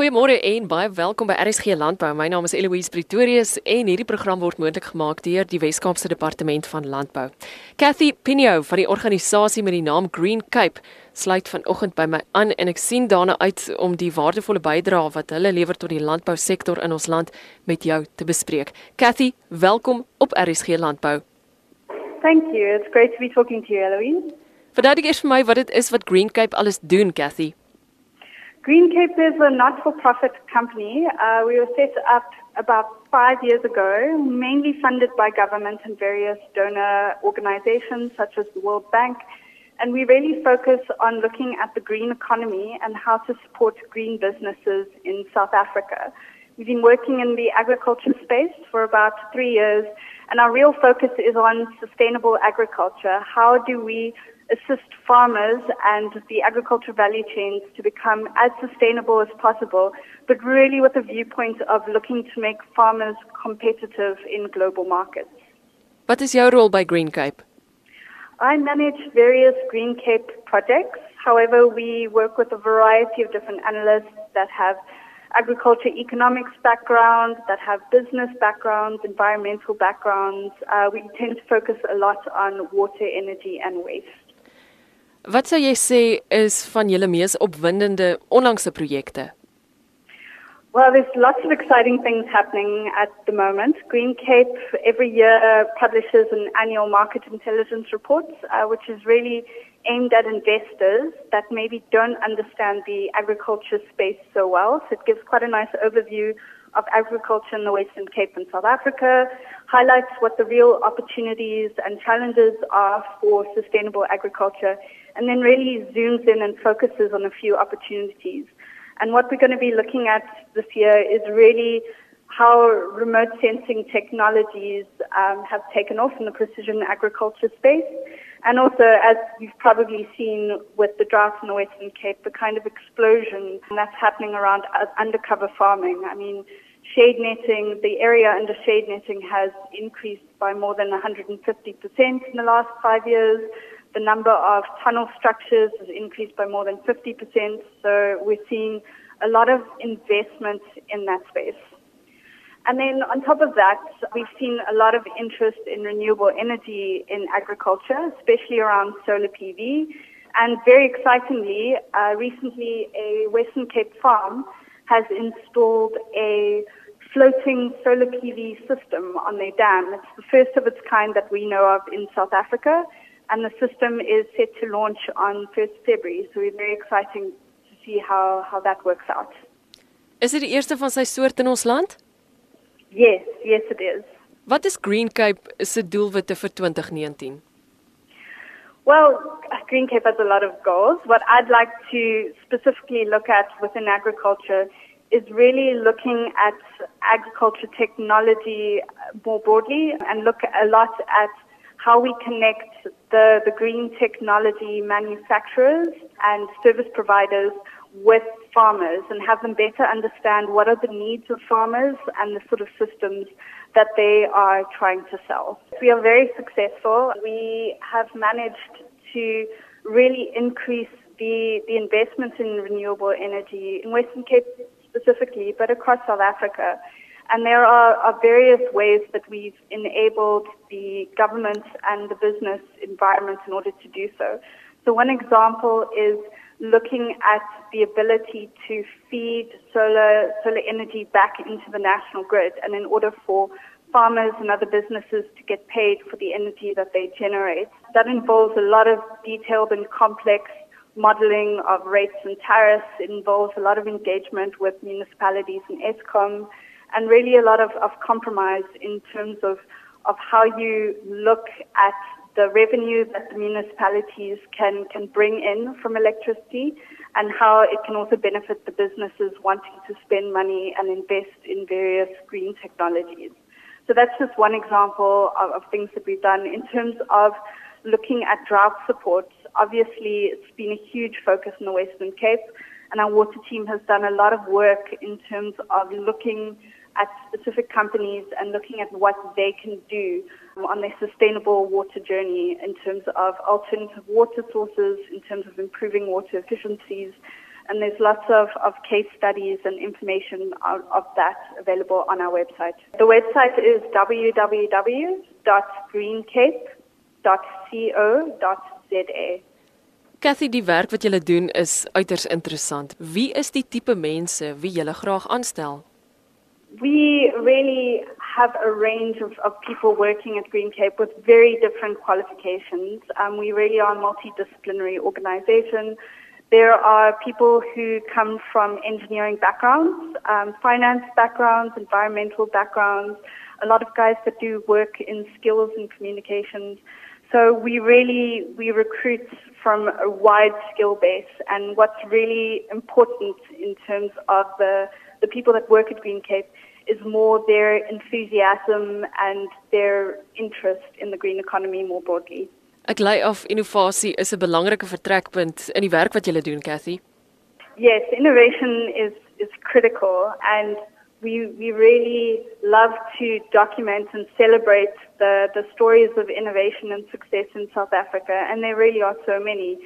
Goeiemôre en baie welkom by RSG Landbou. My naam is Eloise Pretorius en hierdie program word moontlik gemaak deur die Wes-Kaapse Departement van Landbou. Cathy Pinio van die organisasie met die naam Green Cape sluit vanoggend by my aan en ek sien daarna uit om die waardevolle bydrae wat hulle lewer tot die landbousektor in ons land met jou te bespreek. Cathy, welkom op RSG Landbou. Thank you. It's great to be talking to you, Eloise. Verduidelik eers vir my wat dit is wat Green Cape alles doen, Cathy. Green Cape is a not-for-profit company. Uh, we were set up about five years ago, mainly funded by government and various donor organizations such as the World Bank. And we really focus on looking at the green economy and how to support green businesses in South Africa. We've been working in the agriculture space for about three years, and our real focus is on sustainable agriculture. How do we assist farmers and the agriculture value chains to become as sustainable as possible, but really with a viewpoint of looking to make farmers competitive in global markets. What is your role by Green Cape? I manage various Green Cape projects. However, we work with a variety of different analysts that have agriculture economics background, that have business backgrounds, environmental backgrounds. Uh, we tend to focus a lot on water, energy, and waste. Wat sou jy sê is van julle mees opwindende onlangse projekte? Well, there's lots of exciting things happening at the moment. Green Cape every year publishes an annual market intelligence report, uh, which is really aimed at investors that maybe don't understand the agriculture space so well. So it gives quite a nice overview of agriculture in the Western Cape and South Africa, highlights what the real opportunities and challenges are for sustainable agriculture, and then really zooms in and focuses on a few opportunities. And what we're going to be looking at this year is really how remote sensing technologies um, have taken off in the precision agriculture space. And also, as you've probably seen with the drought in the Western Cape, the kind of explosion that's happening around undercover farming. I mean, shade netting, the area under shade netting has increased by more than 150% in the last five years. The number of tunnel structures has increased by more than 50%. So we're seeing a lot of investment in that space. And then on top of that, we've seen a lot of interest in renewable energy in agriculture, especially around solar PV. And very excitingly, uh, recently a Western Cape farm has installed a floating solar PV system on their dam. It's the first of its kind that we know of in South Africa, and the system is set to launch on 1st February. So we're very exciting to see how, how that works out. Is dit die eerste van sy soort in ons land? Yes, yes it is. Wat is Green Cape se doelwitte vir 2019? Well, Green Cape has a lot of goals. What I'd like to specifically look at within agriculture is really looking at agriculture technology more broadly and look a lot at how we connect the, the green technology manufacturers and service providers with farmers and have them better understand what are the needs of farmers and the sort of systems that they are trying to sell. We are very successful. We have managed to really increase the, the investment in renewable energy in Western Cape specifically, but across South Africa. And there are, are, various ways that we've enabled the government and the business environment in order to do so. So one example is looking at the ability to feed solar, solar energy back into the national grid. And in order for farmers and other businesses to get paid for the energy that they generate, that involves a lot of detailed and complex modeling of rates and tariffs. It involves a lot of engagement with municipalities and Eskom and really a lot of, of compromise in terms of, of how you look at the revenue that the municipalities can, can bring in from electricity and how it can also benefit the businesses wanting to spend money and invest in various green technologies. So that's just one example of, of things that we've done. In terms of looking at drought support, obviously it's been a huge focus in the Western Cape and our water team has done a lot of work in terms of looking at specific companies and looking at what they can do on their sustainable water journey in terms of alternative water sources, in terms of improving water efficiencies, and there's lots of, of case studies and information of, of that available on our website. The website is www.greencape.co.za. Kathy, die werk wat julle doen is uiters interessant. Wie is die tipe mense wie julle graag aanstel? We really have a range of, of people working at Green Cape with very different qualifications. Um, we really are a multidisciplinary organization. There are people who come from engineering backgrounds, um, finance backgrounds, environmental backgrounds, a lot of guys that do work in skills and communications. So we really, we recruit from a wide skill base and what's really important in terms of the, the people that work at Green Cape is more their enthusiasm and their interest in the green economy more broadly. Ek lei af innovasie is 'n belangrike vertrekpunt in die werk wat julle doen, Cathy. Yes, innovation is is critical and we we really love to document and celebrate the the stories of innovation and success in South Africa and there really are so many.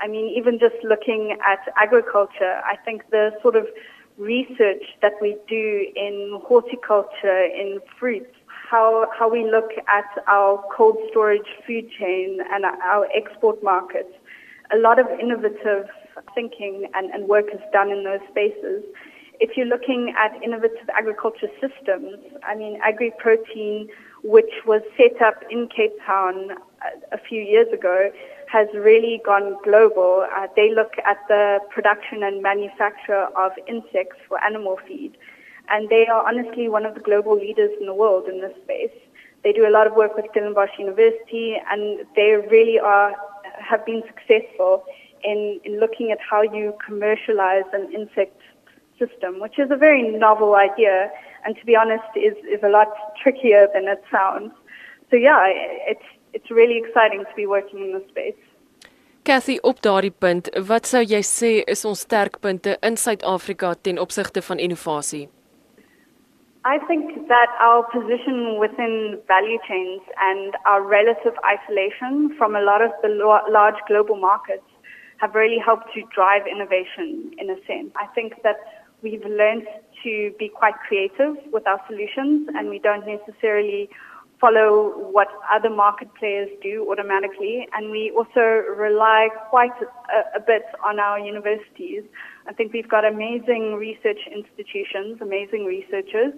I mean even just looking at agriculture, I think the sort of research that we do in horticulture, in fruits, how, how we look at our cold storage food chain and our export markets. A lot of innovative thinking and, and work is done in those spaces. If you're looking at innovative agriculture systems, I mean, AgriProtein, which was set up in Cape Town a, a few years ago, has really gone global. Uh, they look at the production and manufacture of insects for animal feed. And they are honestly one of the global leaders in the world in this space. They do a lot of work with Stellenbosch University and they really are, have been successful in, in looking at how you commercialize an insect system, which is a very novel idea and to be honest is, is a lot trickier than it sounds. So yeah, it's it's really exciting to be working in this space. Cathy, op daardie punt, wat sou jy sê is ons sterkpunte in Suid-Afrika ten opsigte van innovasie? I think that our position within value chains and our relative isolation from a lot of the large global markets have really helped to drive innovation in a sense. I think that we've learned to be quite creative with our solutions and we don't necessarily follow what other market players do automatically. And we also rely quite a, a, bit on our universities. I think we've got amazing research institutions, amazing researchers,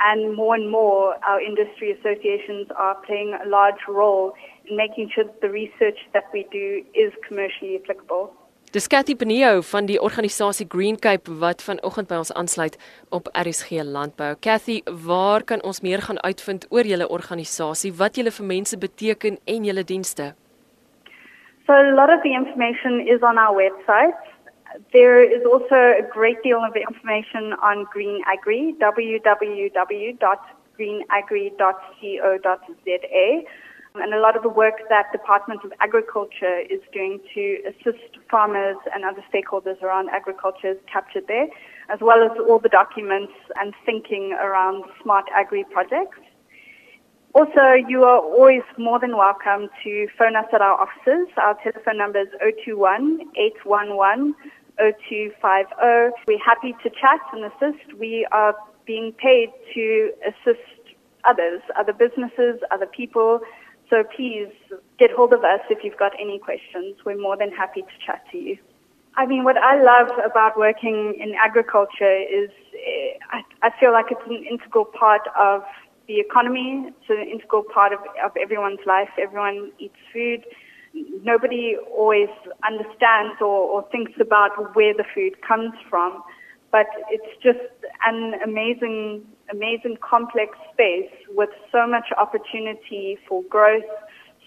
and more and more our industry associations are playing a large role in making sure that the research that we do is commercially applicable. Dis Cathy Penio van die organisasie Green Cape wat vanoggend by ons aansluit op RSG Landbou. Cathy, waar kan ons meer gaan uitvind oor julle organisasie, wat julle vir mense beteken en julle dienste? So a lot of the information is on our website. There is also a great deal of information on Green Agri, www.greenagri.co.za. Um, and a lot of the work that Department of Agriculture is doing to assist farmers and other stakeholders around agriculture is captured there, as well as all the documents and thinking around smart agri projects. Also, you are always more than welcome to phone us at our offices. Our telephone number is 021 811 0250. We're happy to chat and assist. We are being paid to assist others, other businesses, other people, so please get hold of us if you've got any questions. We're more than happy to chat to you. I mean, what I love about working in agriculture is eh, I, I feel like it's an integral part of the economy. It's an integral part of, of everyone's life. Everyone eats food. Nobody always understands or, or thinks about where the food comes from, but it's just an amazing amazing complex space with so much opportunity for growth,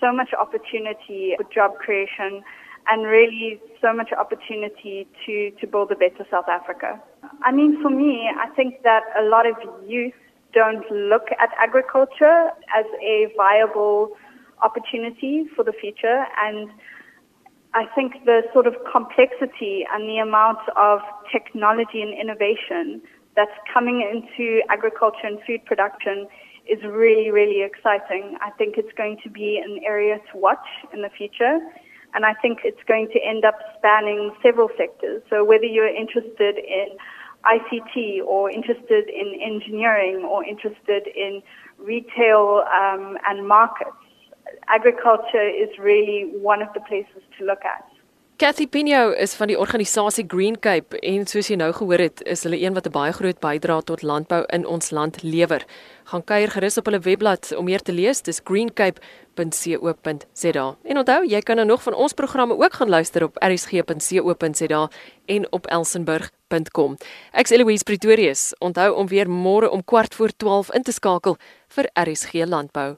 so much opportunity for job creation, and really so much opportunity to, to build a better South Africa. I mean, for me, I think that a lot of youth don't look at agriculture as a viable opportunity for the future and I think the sort of complexity and the amount of technology and innovation that's coming into agriculture and food production is really, really exciting. I think it's going to be an area to watch in the future. And I think it's going to end up spanning several sectors. So whether you're interested in ICT or interested in engineering or interested in retail um, and markets, agriculture is really one of the places to look at. Cathy Pino is van die organisasie Green Cape en soos jy nou gehoor het, is hulle een wat 'n baie groot bydrae tot landbou in ons land lewer. Gaan kuier gerus op hulle webblad om meer te lees, dis greencape.co.za. En onthou, jy kan nou nog van ons programme ook gaan luister op rsg.co.za en op elsenburg.com. Ek's Eloise Pretorius. Onthou om weer môre om 12:15 in te skakel vir RSG Landbou.